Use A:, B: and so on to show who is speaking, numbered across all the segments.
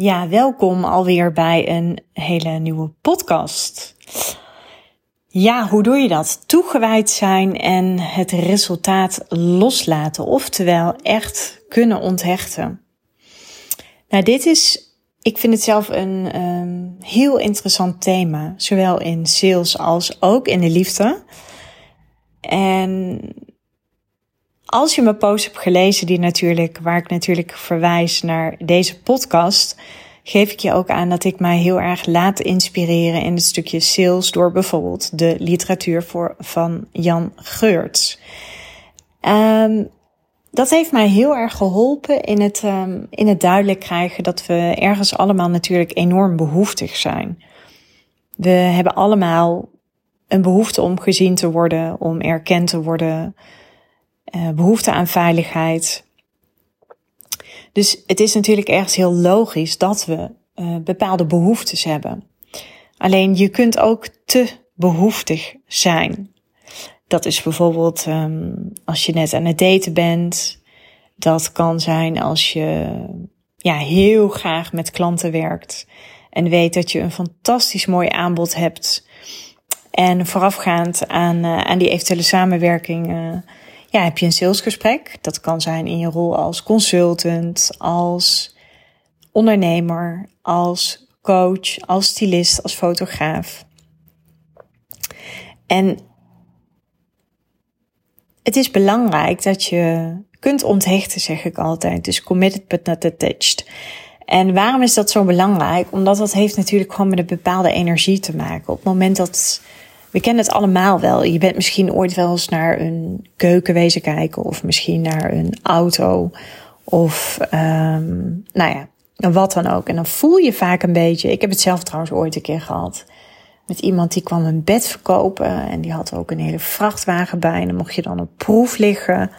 A: Ja, welkom alweer bij een hele nieuwe podcast. Ja, hoe doe je dat? Toegewijd zijn en het resultaat loslaten, oftewel echt kunnen onthechten. Nou, dit is, ik vind het zelf een um, heel interessant thema, zowel in sales als ook in de liefde. En als je mijn post hebt gelezen, die natuurlijk, waar ik natuurlijk verwijs naar deze podcast, geef ik je ook aan dat ik mij heel erg laat inspireren in het stukje sales door bijvoorbeeld de literatuur voor, van Jan Geurts. Um, dat heeft mij heel erg geholpen in het, um, in het duidelijk krijgen dat we ergens allemaal natuurlijk enorm behoeftig zijn. We hebben allemaal een behoefte om gezien te worden, om erkend te worden, uh, behoefte aan veiligheid. Dus het is natuurlijk ergens heel logisch dat we uh, bepaalde behoeftes hebben. Alleen je kunt ook te behoeftig zijn. Dat is bijvoorbeeld um, als je net aan het daten bent. Dat kan zijn als je ja, heel graag met klanten werkt. En weet dat je een fantastisch mooi aanbod hebt. En voorafgaand aan, uh, aan die eventuele samenwerking uh, ja, heb je een salesgesprek. Dat kan zijn in je rol als consultant, als ondernemer, als coach, als stylist, als fotograaf. En het is belangrijk dat je kunt onthechten, zeg ik altijd. Dus committed but not attached. En waarom is dat zo belangrijk? Omdat dat heeft natuurlijk gewoon met een bepaalde energie te maken. Op het moment dat we kennen het allemaal wel. Je bent misschien ooit wel eens naar een keuken wezen kijken, of misschien naar een auto, of um, nou ja, wat dan ook. En dan voel je vaak een beetje. Ik heb het zelf trouwens ooit een keer gehad. Met iemand die kwam een bed verkopen en die had ook een hele vrachtwagen bij. En dan mocht je dan op proef liggen.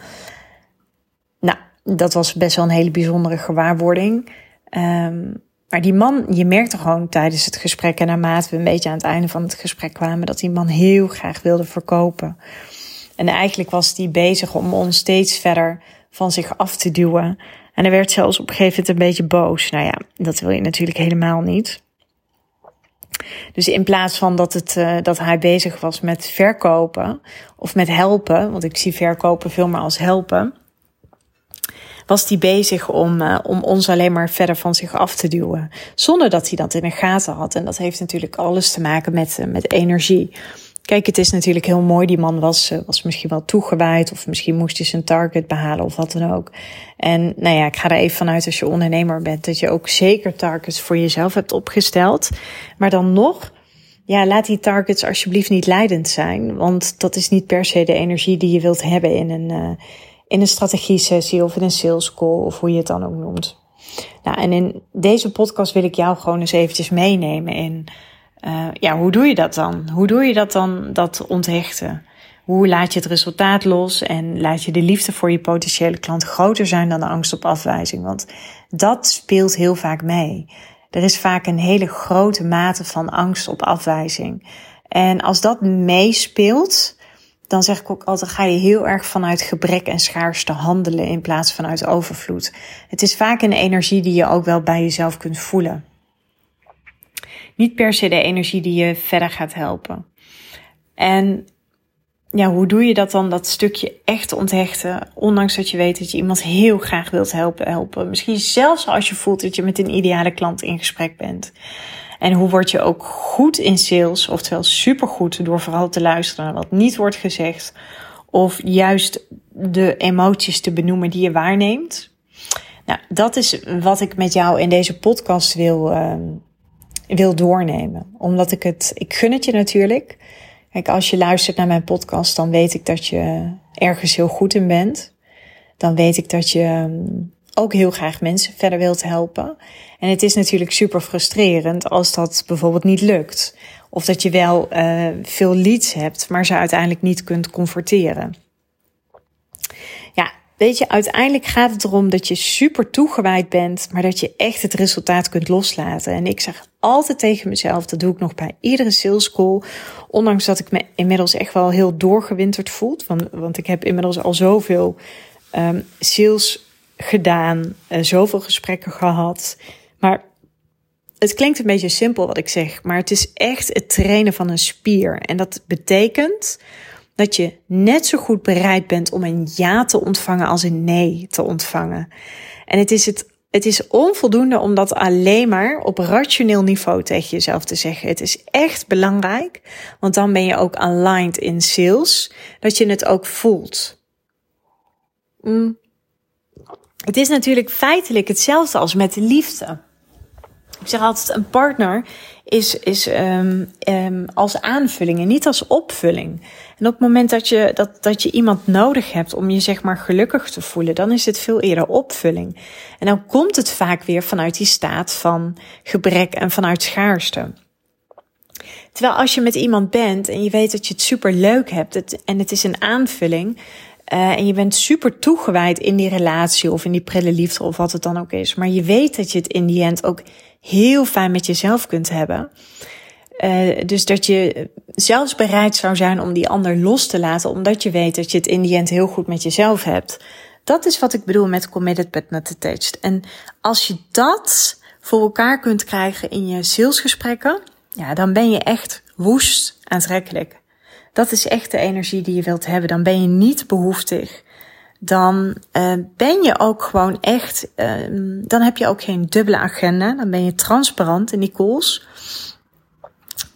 A: Nou, dat was best wel een hele bijzondere gewaarwording. Um, maar die man, je merkte gewoon tijdens het gesprek en naarmate we een beetje aan het einde van het gesprek kwamen, dat die man heel graag wilde verkopen. En eigenlijk was die bezig om ons steeds verder van zich af te duwen. En hij werd zelfs op een gegeven moment een beetje boos. Nou ja, dat wil je natuurlijk helemaal niet. Dus in plaats van dat, het, uh, dat hij bezig was met verkopen of met helpen, want ik zie verkopen veel meer als helpen, was hij bezig om, uh, om ons alleen maar verder van zich af te duwen. Zonder dat hij dat in de gaten had. En dat heeft natuurlijk alles te maken met, uh, met energie. Kijk, het is natuurlijk heel mooi. Die man was, uh, was misschien wel toegewijd. Of misschien moest hij zijn target behalen of wat dan ook. En nou ja, ik ga er even vanuit als je ondernemer bent. Dat je ook zeker targets voor jezelf hebt opgesteld. Maar dan nog ja, laat die targets alsjeblieft niet leidend zijn. Want dat is niet per se de energie die je wilt hebben in een, in een strategie-sessie of in een sales call of hoe je het dan ook noemt. Nou, en in deze podcast wil ik jou gewoon eens eventjes meenemen in, uh, ja, hoe doe je dat dan? Hoe doe je dat dan, dat onthechten? Hoe laat je het resultaat los en laat je de liefde voor je potentiële klant groter zijn dan de angst op afwijzing? Want dat speelt heel vaak mee. Er is vaak een hele grote mate van angst op afwijzing. En als dat meespeelt, dan zeg ik ook altijd, ga je heel erg vanuit gebrek en schaarste handelen in plaats van uit overvloed. Het is vaak een energie die je ook wel bij jezelf kunt voelen. Niet per se de energie die je verder gaat helpen. En ja, hoe doe je dat dan, dat stukje echt onthechten, ondanks dat je weet dat je iemand heel graag wilt helpen, helpen. Misschien zelfs als je voelt dat je met een ideale klant in gesprek bent. En hoe word je ook goed in sales, oftewel supergoed door vooral te luisteren naar wat niet wordt gezegd. Of juist de emoties te benoemen die je waarneemt. Nou, dat is wat ik met jou in deze podcast wil, uh, wil doornemen. Omdat ik het, ik gun het je natuurlijk. Kijk, als je luistert naar mijn podcast, dan weet ik dat je ergens heel goed in bent. Dan weet ik dat je ehm, ook heel graag mensen verder wilt helpen. En het is natuurlijk super frustrerend als dat bijvoorbeeld niet lukt. Of dat je wel uh, veel leads hebt, maar ze uiteindelijk niet kunt converteren. Ja, weet je, uiteindelijk gaat het erom dat je super toegewijd bent, maar dat je echt het resultaat kunt loslaten. En ik zeg altijd tegen mezelf, dat doe ik nog bij iedere sales call. Ondanks dat ik me inmiddels echt wel heel doorgewinterd voel. Want, want ik heb inmiddels al zoveel um, sales gedaan, uh, zoveel gesprekken gehad. Maar het klinkt een beetje simpel wat ik zeg, maar het is echt het trainen van een spier. En dat betekent dat je net zo goed bereid bent om een ja te ontvangen als een nee te ontvangen. En het is, het, het is onvoldoende om dat alleen maar op rationeel niveau tegen jezelf te zeggen. Het is echt belangrijk, want dan ben je ook aligned in sales, dat je het ook voelt. Mm. Het is natuurlijk feitelijk hetzelfde als met de liefde. Ik zeg altijd, een partner is, is um, um, als aanvulling en niet als opvulling. En op het moment dat je, dat, dat je iemand nodig hebt om je zeg maar gelukkig te voelen, dan is het veel eerder opvulling. En dan komt het vaak weer vanuit die staat van gebrek en vanuit schaarste. Terwijl als je met iemand bent en je weet dat je het super leuk hebt en het is een aanvulling, uh, en je bent super toegewijd in die relatie of in die prille liefde of wat het dan ook is. Maar je weet dat je het in die end ook heel fijn met jezelf kunt hebben. Uh, dus dat je zelfs bereid zou zijn om die ander los te laten, omdat je weet dat je het in die end heel goed met jezelf hebt. Dat is wat ik bedoel met committed but not attached. En als je dat voor elkaar kunt krijgen in je salesgesprekken, ja, dan ben je echt woest aantrekkelijk. Dat is echt de energie die je wilt hebben. Dan ben je niet behoeftig. Dan uh, ben je ook gewoon echt, uh, dan heb je ook geen dubbele agenda. Dan ben je transparant in die calls.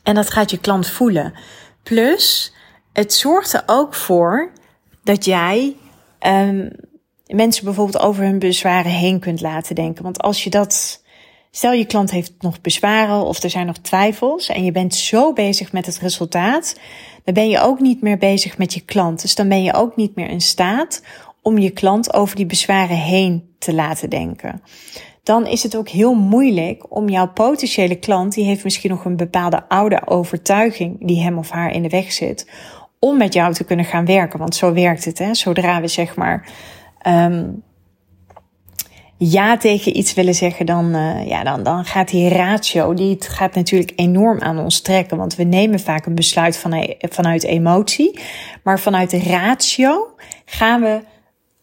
A: En dat gaat je klant voelen. Plus, het zorgt er ook voor dat jij um, mensen bijvoorbeeld over hun bezwaren heen kunt laten denken. Want als je dat Stel je klant heeft nog bezwaren of er zijn nog twijfels en je bent zo bezig met het resultaat, dan ben je ook niet meer bezig met je klant. Dus dan ben je ook niet meer in staat om je klant over die bezwaren heen te laten denken. Dan is het ook heel moeilijk om jouw potentiële klant, die heeft misschien nog een bepaalde oude overtuiging die hem of haar in de weg zit, om met jou te kunnen gaan werken. Want zo werkt het, hè? Zodra we zeg maar um, ja tegen iets willen zeggen, dan, uh, ja, dan, dan gaat die ratio, die gaat natuurlijk enorm aan ons trekken. Want we nemen vaak een besluit van, vanuit emotie. Maar vanuit de ratio gaan we,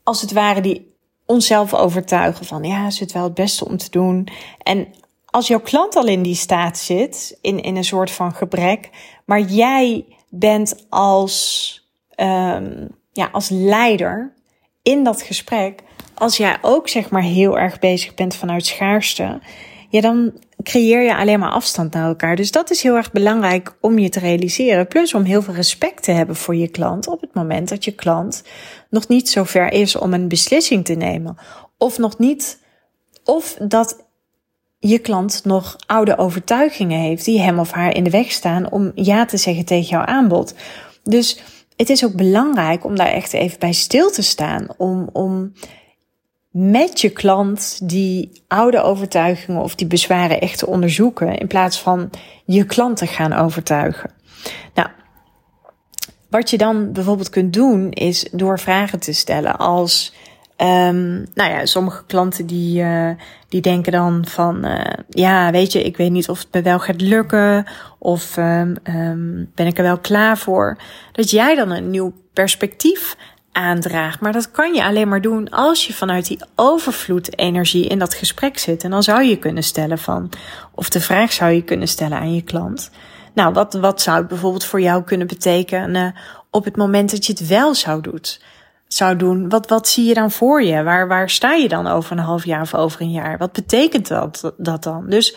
A: als het ware, die onszelf overtuigen van, ja, is het wel het beste om te doen. En als jouw klant al in die staat zit, in, in een soort van gebrek, maar jij bent als, um, ja, als leider in dat gesprek, als jij ook zeg maar heel erg bezig bent vanuit schaarste, ja, dan creëer je alleen maar afstand naar elkaar. Dus dat is heel erg belangrijk om je te realiseren. Plus om heel veel respect te hebben voor je klant op het moment dat je klant nog niet zo ver is om een beslissing te nemen. Of nog niet, of dat je klant nog oude overtuigingen heeft die hem of haar in de weg staan om ja te zeggen tegen jouw aanbod. Dus het is ook belangrijk om daar echt even bij stil te staan. Om, om met je klant die oude overtuigingen of die bezwaren echt te onderzoeken. In plaats van je klant te gaan overtuigen. Nou, wat je dan bijvoorbeeld kunt doen is door vragen te stellen als. Um, nou ja, sommige klanten die, uh, die denken dan van, uh, ja, weet je, ik weet niet of het me wel gaat lukken of um, um, ben ik er wel klaar voor. Dat jij dan een nieuw perspectief aandraagt. Maar dat kan je alleen maar doen als je vanuit die overvloed energie in dat gesprek zit. En dan zou je kunnen stellen van, of de vraag zou je kunnen stellen aan je klant. Nou, wat, wat zou het bijvoorbeeld voor jou kunnen betekenen op het moment dat je het wel zou doet? Zou doen, wat, wat zie je dan voor je? Waar, waar sta je dan over een half jaar of over een jaar? Wat betekent dat, dat dan? Dus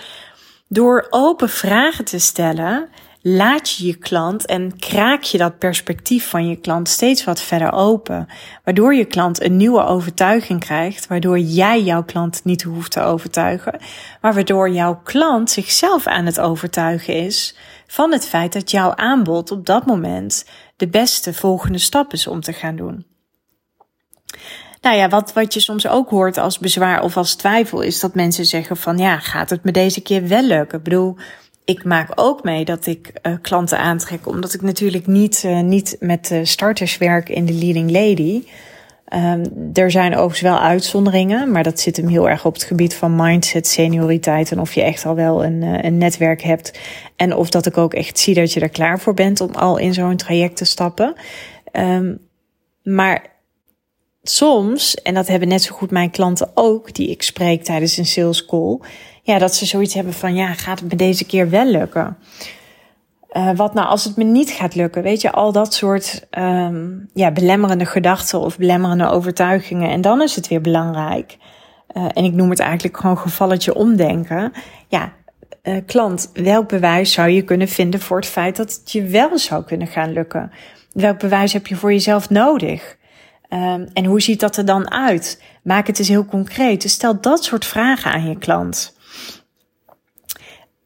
A: door open vragen te stellen, laat je je klant en kraak je dat perspectief van je klant steeds wat verder open. Waardoor je klant een nieuwe overtuiging krijgt, waardoor jij jouw klant niet hoeft te overtuigen, maar waardoor jouw klant zichzelf aan het overtuigen is van het feit dat jouw aanbod op dat moment de beste volgende stap is om te gaan doen. Nou ja, wat, wat je soms ook hoort als bezwaar of als twijfel is dat mensen zeggen van ja, gaat het me deze keer wel lukken? Ik bedoel, ik maak ook mee dat ik uh, klanten aantrek, omdat ik natuurlijk niet, uh, niet met starters werk in de leading lady. Um, er zijn overigens wel uitzonderingen, maar dat zit hem heel erg op het gebied van mindset, senioriteit en of je echt al wel een, een netwerk hebt. En of dat ik ook echt zie dat je er klaar voor bent om al in zo'n traject te stappen. Um, maar soms, en dat hebben net zo goed mijn klanten ook, die ik spreek tijdens een sales call, ja, dat ze zoiets hebben van, ja, gaat het me deze keer wel lukken? Uh, wat nou als het me niet gaat lukken? Weet je, al dat soort um, ja, belemmerende gedachten of belemmerende overtuigingen. En dan is het weer belangrijk. Uh, en ik noem het eigenlijk gewoon gevalletje omdenken. Ja, uh, klant, welk bewijs zou je kunnen vinden voor het feit dat het je wel zou kunnen gaan lukken? Welk bewijs heb je voor jezelf nodig? Um, en hoe ziet dat er dan uit? Maak het eens heel concreet. Dus stel dat soort vragen aan je klant.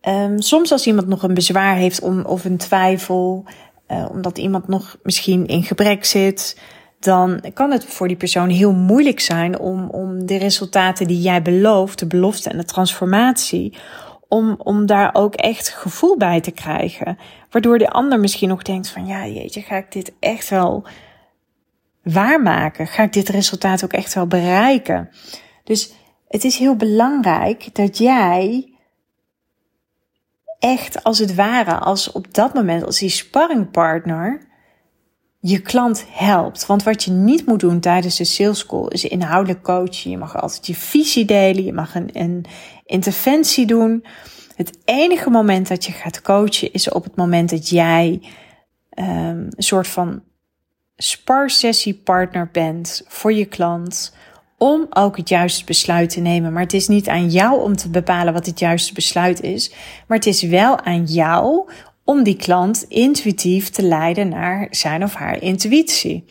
A: Um, soms als iemand nog een bezwaar heeft om, of een twijfel, uh, omdat iemand nog misschien in gebrek zit, dan kan het voor die persoon heel moeilijk zijn om, om de resultaten die jij belooft, de belofte en de transformatie, om, om daar ook echt gevoel bij te krijgen. Waardoor de ander misschien nog denkt van ja, jeetje, ga ik dit echt wel waarmaken? Ga ik dit resultaat ook echt wel bereiken? Dus het is heel belangrijk dat jij echt als het ware, als op dat moment, als die sparringpartner, je klant helpt. Want wat je niet moet doen tijdens de sales call is inhoudelijk coachen. Je mag altijd je visie delen, je mag een, een interventie doen. Het enige moment dat je gaat coachen is op het moment dat jij um, een soort van sparsessiepartner bent voor je klant om ook het juiste besluit te nemen. Maar het is niet aan jou om te bepalen wat het juiste besluit is, maar het is wel aan jou om die klant intuïtief te leiden naar zijn of haar intuïtie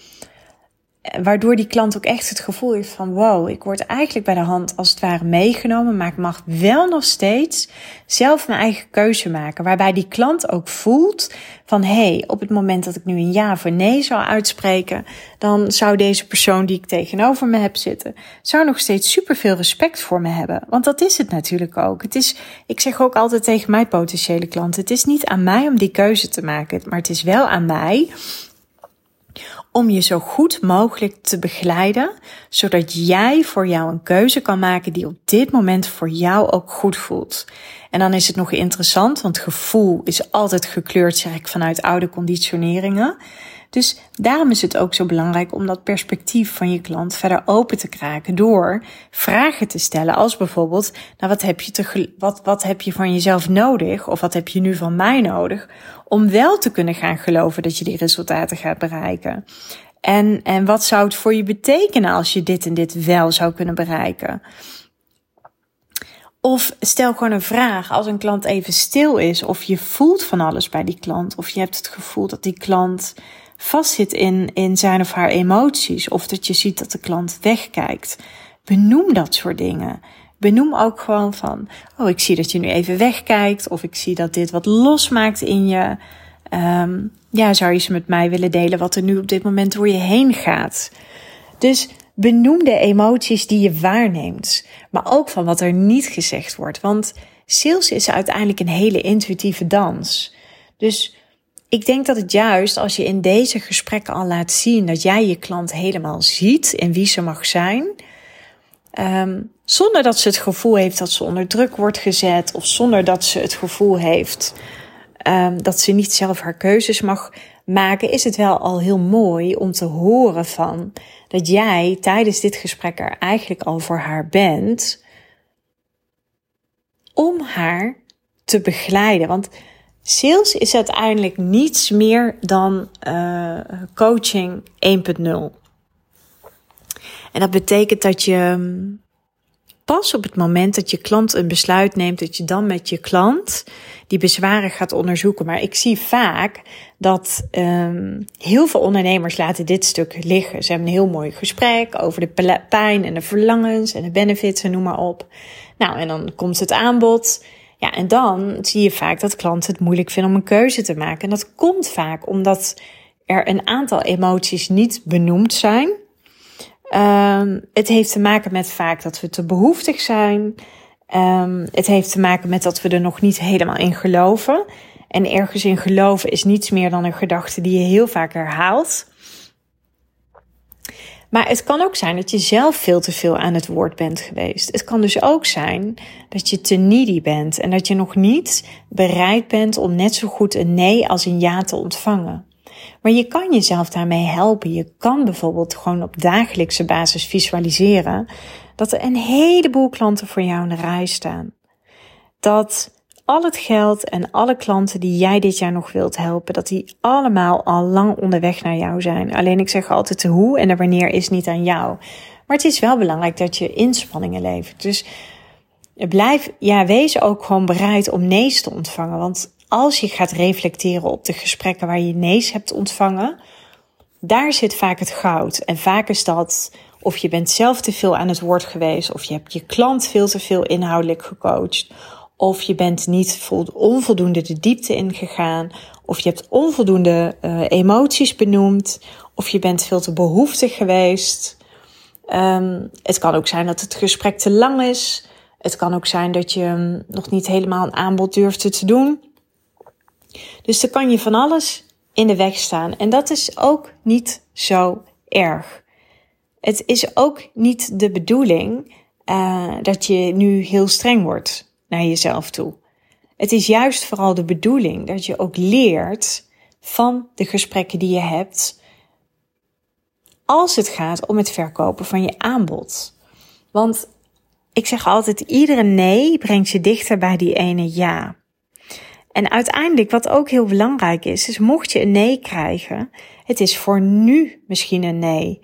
A: waardoor die klant ook echt het gevoel heeft van wow, ik word eigenlijk bij de hand als het ware meegenomen, maar ik mag wel nog steeds zelf mijn eigen keuze maken. Waarbij die klant ook voelt van hé, hey, op het moment dat ik nu een ja of nee zou uitspreken, dan zou deze persoon die ik tegenover me heb zitten, zou nog steeds superveel respect voor me hebben. Want dat is het natuurlijk ook. Het is, ik zeg ook altijd tegen mijn potentiële klanten, het is niet aan mij om die keuze te maken, maar het is wel aan mij om je zo goed mogelijk te begeleiden, zodat jij voor jou een keuze kan maken die op dit moment voor jou ook goed voelt. En dan is het nog interessant, want gevoel is altijd gekleurd, zeg ik, vanuit oude conditioneringen. Dus daarom is het ook zo belangrijk om dat perspectief van je klant verder open te kraken door vragen te stellen als bijvoorbeeld, nou wat heb je, te, wat, wat heb je van jezelf nodig of wat heb je nu van mij nodig om wel te kunnen gaan geloven dat je die resultaten gaat bereiken? En, en wat zou het voor je betekenen als je dit en dit wel zou kunnen bereiken? Of stel gewoon een vraag als een klant even stil is, of je voelt van alles bij die klant, of je hebt het gevoel dat die klant vastzit in, in zijn of haar emoties, of dat je ziet dat de klant wegkijkt. Benoem dat soort dingen. Benoem ook gewoon van, oh, ik zie dat je nu even wegkijkt, of ik zie dat dit wat losmaakt in je. Um, ja, zou je ze met mij willen delen wat er nu op dit moment door je heen gaat? Dus benoem de emoties die je waarneemt, maar ook van wat er niet gezegd wordt. Want sales is uiteindelijk een hele intuïtieve dans. Dus ik denk dat het juist als je in deze gesprekken al laat zien dat jij je klant helemaal ziet en wie ze mag zijn, um, zonder dat ze het gevoel heeft dat ze onder druk wordt gezet of zonder dat ze het gevoel heeft um, dat ze niet zelf haar keuzes mag maken, is het wel al heel mooi om te horen van dat jij tijdens dit gesprek er eigenlijk al voor haar bent om haar te begeleiden. Want Sales is uiteindelijk niets meer dan uh, coaching 1.0. En dat betekent dat je pas op het moment dat je klant een besluit neemt, dat je dan met je klant die bezwaren gaat onderzoeken. Maar ik zie vaak dat um, heel veel ondernemers laten dit stuk liggen. Ze hebben een heel mooi gesprek over de pijn en de verlangens en de benefits en noem maar op. Nou, en dan komt het aanbod. Ja, en dan zie je vaak dat klanten het moeilijk vinden om een keuze te maken. En dat komt vaak omdat er een aantal emoties niet benoemd zijn. Um, het heeft te maken met vaak dat we te behoeftig zijn. Um, het heeft te maken met dat we er nog niet helemaal in geloven. En ergens in geloven is niets meer dan een gedachte die je heel vaak herhaalt. Maar het kan ook zijn dat je zelf veel te veel aan het woord bent geweest. Het kan dus ook zijn dat je te needy bent en dat je nog niet bereid bent om net zo goed een nee als een ja te ontvangen. Maar je kan jezelf daarmee helpen. Je kan bijvoorbeeld gewoon op dagelijkse basis visualiseren dat er een heleboel klanten voor jou in de rij staan. Dat al het geld en alle klanten die jij dit jaar nog wilt helpen, dat die allemaal al lang onderweg naar jou zijn. Alleen ik zeg altijd de hoe en de wanneer is niet aan jou. Maar het is wel belangrijk dat je inspanningen levert. Dus blijf, ja, wees ook gewoon bereid om nee's te ontvangen. Want als je gaat reflecteren op de gesprekken waar je nee's hebt ontvangen, daar zit vaak het goud. En vaak is dat of je bent zelf te veel aan het woord geweest, of je hebt je klant veel te veel inhoudelijk gecoacht, of je bent niet onvoldoende de diepte ingegaan, of je hebt onvoldoende uh, emoties benoemd, of je bent veel te behoeftig geweest. Um, het kan ook zijn dat het gesprek te lang is. Het kan ook zijn dat je um, nog niet helemaal een aanbod durfde te doen. Dus er kan je van alles in de weg staan. En dat is ook niet zo erg. Het is ook niet de bedoeling uh, dat je nu heel streng wordt naar jezelf toe. Het is juist vooral de bedoeling dat je ook leert van de gesprekken die je hebt als het gaat om het verkopen van je aanbod. Want ik zeg altijd, iedere nee brengt je dichter bij die ene ja. En uiteindelijk, wat ook heel belangrijk is, is mocht je een nee krijgen, het is voor nu misschien een nee.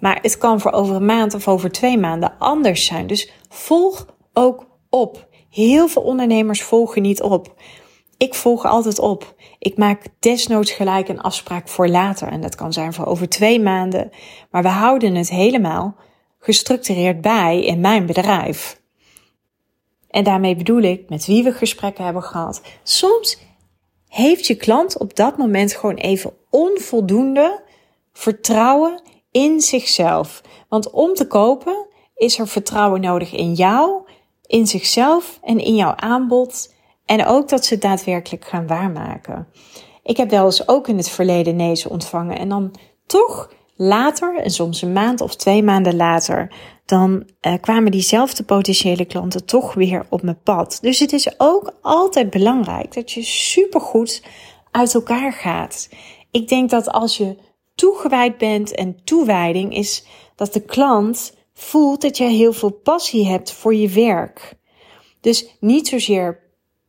A: Maar het kan voor over een maand of over twee maanden anders zijn. Dus volg ook op. Heel veel ondernemers volgen niet op. Ik volg altijd op. Ik maak desnoods gelijk een afspraak voor later. En dat kan zijn voor over twee maanden. Maar we houden het helemaal gestructureerd bij in mijn bedrijf. En daarmee bedoel ik met wie we gesprekken hebben gehad. Soms heeft je klant op dat moment gewoon even onvoldoende vertrouwen in zichzelf. Want om te kopen is er vertrouwen nodig in jou, in zichzelf en in jouw aanbod. En ook dat ze het daadwerkelijk gaan waarmaken. Ik heb wel eens ook in het verleden nee's ontvangen. En dan toch later, en soms een maand of twee maanden later, dan uh, kwamen diezelfde potentiële klanten toch weer op mijn pad. Dus het is ook altijd belangrijk dat je supergoed uit elkaar gaat. Ik denk dat als je toegewijd bent en toewijding is dat de klant voelt dat je heel veel passie hebt voor je werk. Dus niet zozeer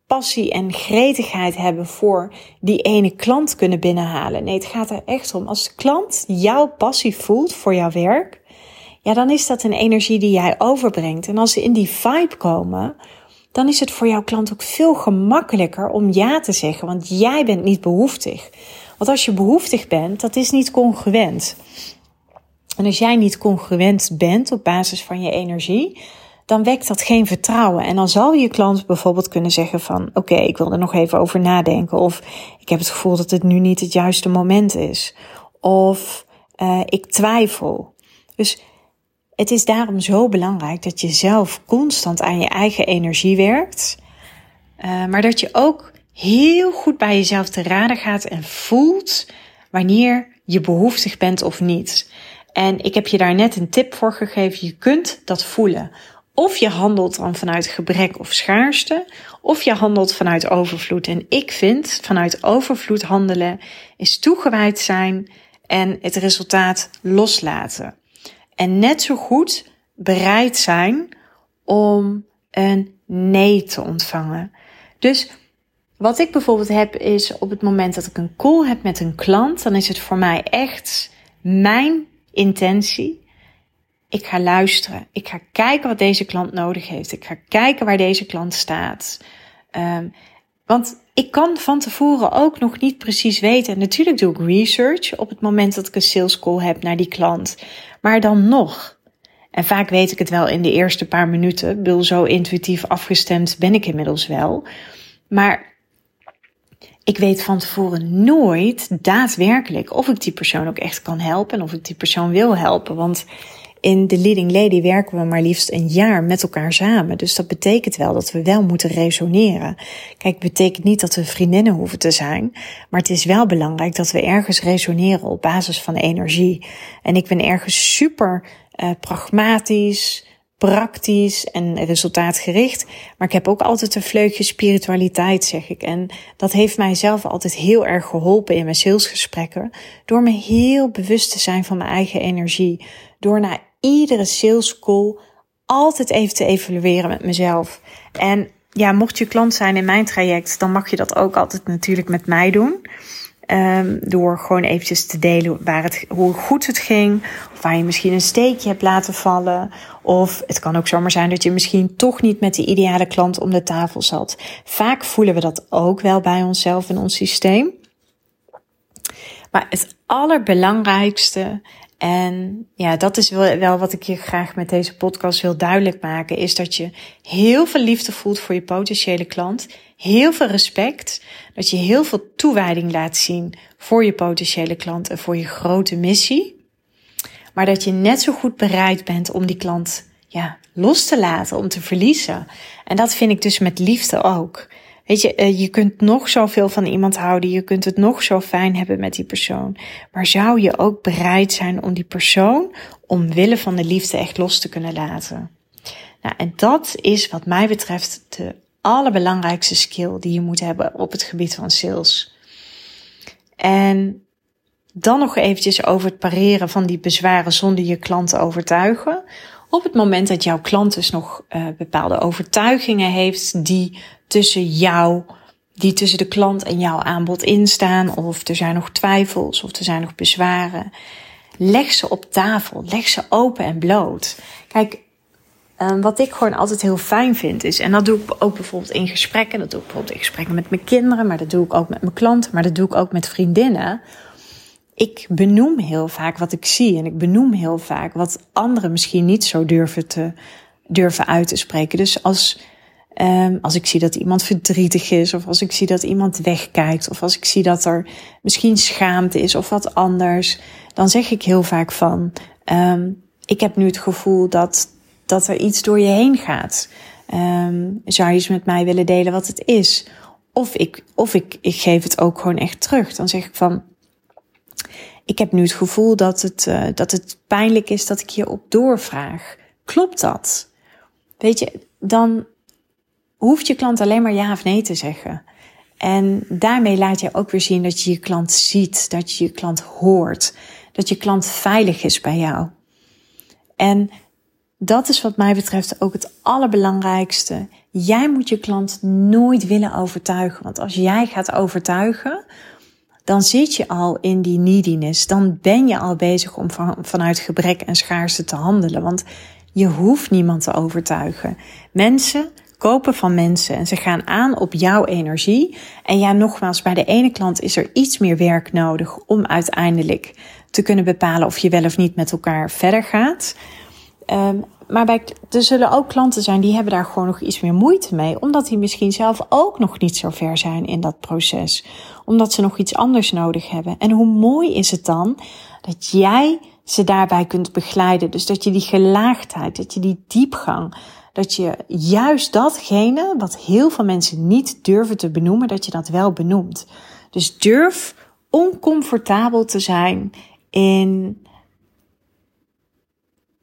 A: passie en gretigheid hebben voor die ene klant kunnen binnenhalen. Nee, het gaat er echt om. Als de klant jouw passie voelt voor jouw werk, ja, dan is dat een energie die jij overbrengt. En als ze in die vibe komen, dan is het voor jouw klant ook veel gemakkelijker om ja te zeggen, want jij bent niet behoeftig. Want als je behoeftig bent, dat is niet congruent. En als jij niet congruent bent op basis van je energie, dan wekt dat geen vertrouwen. En dan zal je klant bijvoorbeeld kunnen zeggen van oké, ik wil er nog even over nadenken. Of ik heb het gevoel dat het nu niet het juiste moment is. Of uh, ik twijfel. Dus het is daarom zo belangrijk dat je zelf constant aan je eigen energie werkt. Uh, maar dat je ook heel goed bij jezelf te raden gaat en voelt wanneer je behoeftig bent of niet. En ik heb je daar net een tip voor gegeven. Je kunt dat voelen. Of je handelt dan vanuit gebrek of schaarste, of je handelt vanuit overvloed. En ik vind vanuit overvloed handelen is toegewijd zijn en het resultaat loslaten. En net zo goed bereid zijn om een nee te ontvangen. Dus wat ik bijvoorbeeld heb is op het moment dat ik een call heb met een klant, dan is het voor mij echt mijn intentie. Ik ga luisteren. Ik ga kijken wat deze klant nodig heeft. Ik ga kijken waar deze klant staat. Um, want ik kan van tevoren ook nog niet precies weten. En natuurlijk doe ik research op het moment dat ik een sales call heb naar die klant. Maar dan nog. En vaak weet ik het wel in de eerste paar minuten. Bedoel, zo intuïtief afgestemd ben ik inmiddels wel. Maar ik weet van tevoren nooit daadwerkelijk of ik die persoon ook echt kan helpen en of ik die persoon wil helpen. Want in de Leading Lady werken we maar liefst een jaar met elkaar samen. Dus dat betekent wel dat we wel moeten resoneren. Kijk, betekent niet dat we vriendinnen hoeven te zijn. Maar het is wel belangrijk dat we ergens resoneren op basis van energie. En ik ben ergens super uh, pragmatisch, praktisch en resultaatgericht. Maar ik heb ook altijd een vleugje spiritualiteit, zeg ik. En dat heeft mij zelf altijd heel erg geholpen in mijn salesgesprekken. Door me heel bewust te zijn van mijn eigen energie. Door na iedere sales call altijd even te evalueren met mezelf. En ja, mocht je klant zijn in mijn traject, dan mag je dat ook altijd natuurlijk met mij doen. Um, door gewoon eventjes te delen waar het, hoe goed het ging. Of waar je misschien een steekje hebt laten vallen. Of het kan ook zomaar zijn dat je misschien toch niet met de ideale klant om de tafel zat. Vaak voelen we dat ook wel bij onszelf in ons systeem. Maar het allerbelangrijkste en ja, dat is wel, wat ik je graag met deze podcast wil duidelijk maken. Is dat je heel veel liefde voelt voor je potentiële klant. Heel veel respect. Dat je heel veel toewijding laat zien voor je potentiële klant en voor je grote missie. Maar dat je net zo goed bereid bent om die klant ja, los te laten, om te verliezen. En dat vind ik dus met liefde ook. Weet je, eh, je kunt nog zoveel van iemand houden, je kunt het nog zo fijn hebben met die persoon. Maar zou je ook bereid zijn om die persoon omwille van de liefde echt los te kunnen laten? Nou, en dat is wat mij betreft de allerbelangrijkste skill die je moet hebben op het gebied van sales. En dan nog eventjes over het pareren van die bezwaren zonder je klant te overtuigen. Op het moment dat jouw klant dus nog uh, bepaalde overtuigingen heeft die tussen jou, die tussen de klant en jouw aanbod instaan, of er zijn nog twijfels, of er zijn nog bezwaren, leg ze op tafel, leg ze open en bloot. Kijk, um, wat ik gewoon altijd heel fijn vind is, en dat doe ik ook bijvoorbeeld in gesprekken, dat doe ik bijvoorbeeld in gesprekken met mijn kinderen, maar dat doe ik ook met mijn klanten, maar dat doe ik ook met vriendinnen ik benoem heel vaak wat ik zie en ik benoem heel vaak wat anderen misschien niet zo durven te durven uit te spreken. Dus als, um, als ik zie dat iemand verdrietig is, of als ik zie dat iemand wegkijkt, of als ik zie dat er misschien schaamte is of wat anders, dan zeg ik heel vaak van: um, ik heb nu het gevoel dat, dat er iets door je heen gaat. Um, zou je eens met mij willen delen wat het is? Of ik, of ik, ik geef het ook gewoon echt terug. Dan zeg ik van ik heb nu het gevoel dat het, uh, dat het pijnlijk is dat ik hierop doorvraag. Klopt dat? Weet je, dan hoeft je klant alleen maar ja of nee te zeggen. En daarmee laat je ook weer zien dat je je klant ziet, dat je je klant hoort, dat je klant veilig is bij jou. En dat is wat mij betreft ook het allerbelangrijkste. Jij moet je klant nooit willen overtuigen. Want als jij gaat overtuigen, dan zit je al in die neediness. Dan ben je al bezig om van, vanuit gebrek en schaarste te handelen. Want je hoeft niemand te overtuigen. Mensen kopen van mensen en ze gaan aan op jouw energie. En ja, nogmaals, bij de ene klant is er iets meer werk nodig om uiteindelijk te kunnen bepalen of je wel of niet met elkaar verder gaat. Um, maar bij, er zullen ook klanten zijn die hebben daar gewoon nog iets meer moeite mee. Omdat die misschien zelf ook nog niet zo ver zijn in dat proces. Omdat ze nog iets anders nodig hebben. En hoe mooi is het dan dat jij ze daarbij kunt begeleiden. Dus dat je die gelaagdheid, dat je die diepgang, dat je juist datgene wat heel veel mensen niet durven te benoemen, dat je dat wel benoemt. Dus durf oncomfortabel te zijn in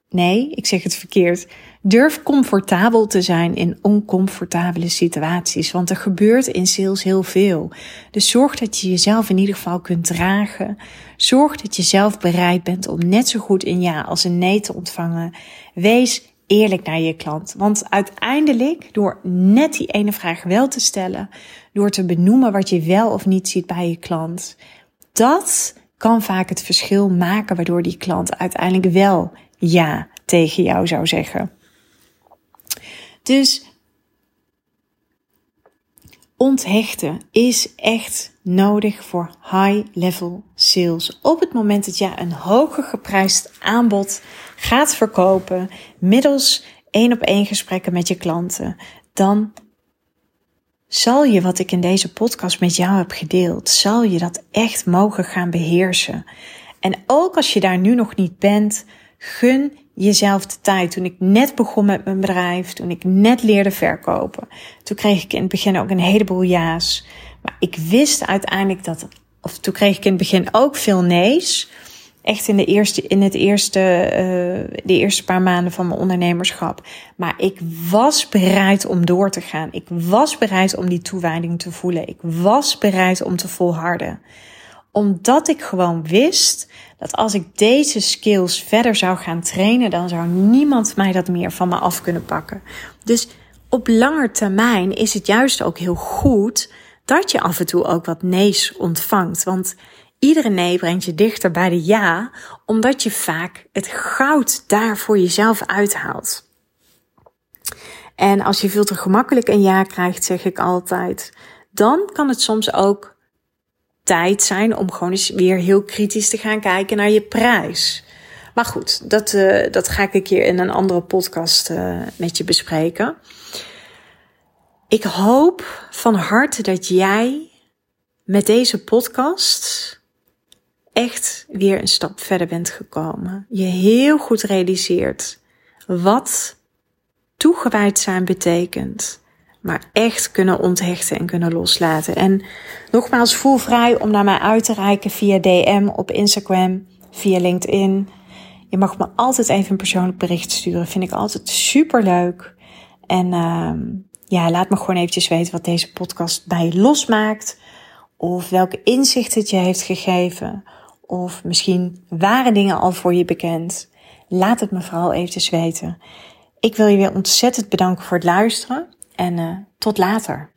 A: Nee, ik zeg het verkeerd. Durf comfortabel te zijn in oncomfortabele situaties, want er gebeurt in sales heel veel. Dus zorg dat je jezelf in ieder geval kunt dragen. Zorg dat je zelf bereid bent om net zo goed een ja als een nee te ontvangen. Wees eerlijk naar je klant, want uiteindelijk door net die ene vraag wel te stellen, door te benoemen wat je wel of niet ziet bij je klant, dat kan vaak het verschil maken waardoor die klant uiteindelijk wel ja tegen jou zou zeggen. Dus onthechten is echt nodig voor high-level sales. Op het moment dat jij een hoger geprijsd aanbod gaat verkopen middels één op één gesprekken met je klanten, dan zal je wat ik in deze podcast met jou heb gedeeld, zal je dat echt mogen gaan beheersen. En ook als je daar nu nog niet bent, gun jezelf de tijd. Toen ik net begon met mijn bedrijf, toen ik net leerde verkopen, toen kreeg ik in het begin ook een heleboel ja's. Ik wist uiteindelijk dat, of toen kreeg ik in het begin ook veel nee's. Echt in, de eerste, in het eerste, uh, de eerste paar maanden van mijn ondernemerschap. Maar ik was bereid om door te gaan. Ik was bereid om die toewijding te voelen. Ik was bereid om te volharden. Omdat ik gewoon wist dat als ik deze skills verder zou gaan trainen, dan zou niemand mij dat meer van me af kunnen pakken. Dus op lange termijn is het juist ook heel goed dat je af en toe ook wat nee's ontvangt. Want iedere nee brengt je dichter bij de ja, omdat je vaak het goud daar voor jezelf uithaalt. En als je veel te gemakkelijk een ja krijgt, zeg ik altijd, dan kan het soms ook tijd zijn om gewoon eens weer heel kritisch te gaan kijken naar je prijs. Maar goed, dat, uh, dat ga ik een keer in een andere podcast uh, met je bespreken. Ik hoop van harte dat jij met deze podcast echt weer een stap verder bent gekomen. Je heel goed realiseert wat toegewijd zijn betekent. Maar echt kunnen onthechten en kunnen loslaten. En nogmaals, voel vrij om naar mij uit te reiken via DM op Instagram, via LinkedIn. Je mag me altijd even een persoonlijk bericht sturen. Vind ik altijd super leuk. En uh, ja, laat me gewoon eventjes weten wat deze podcast bij je losmaakt. Of welke inzicht het je heeft gegeven. Of misschien waren dingen al voor je bekend. Laat het me vooral eventjes weten. Ik wil je weer ontzettend bedanken voor het luisteren. En uh, tot later.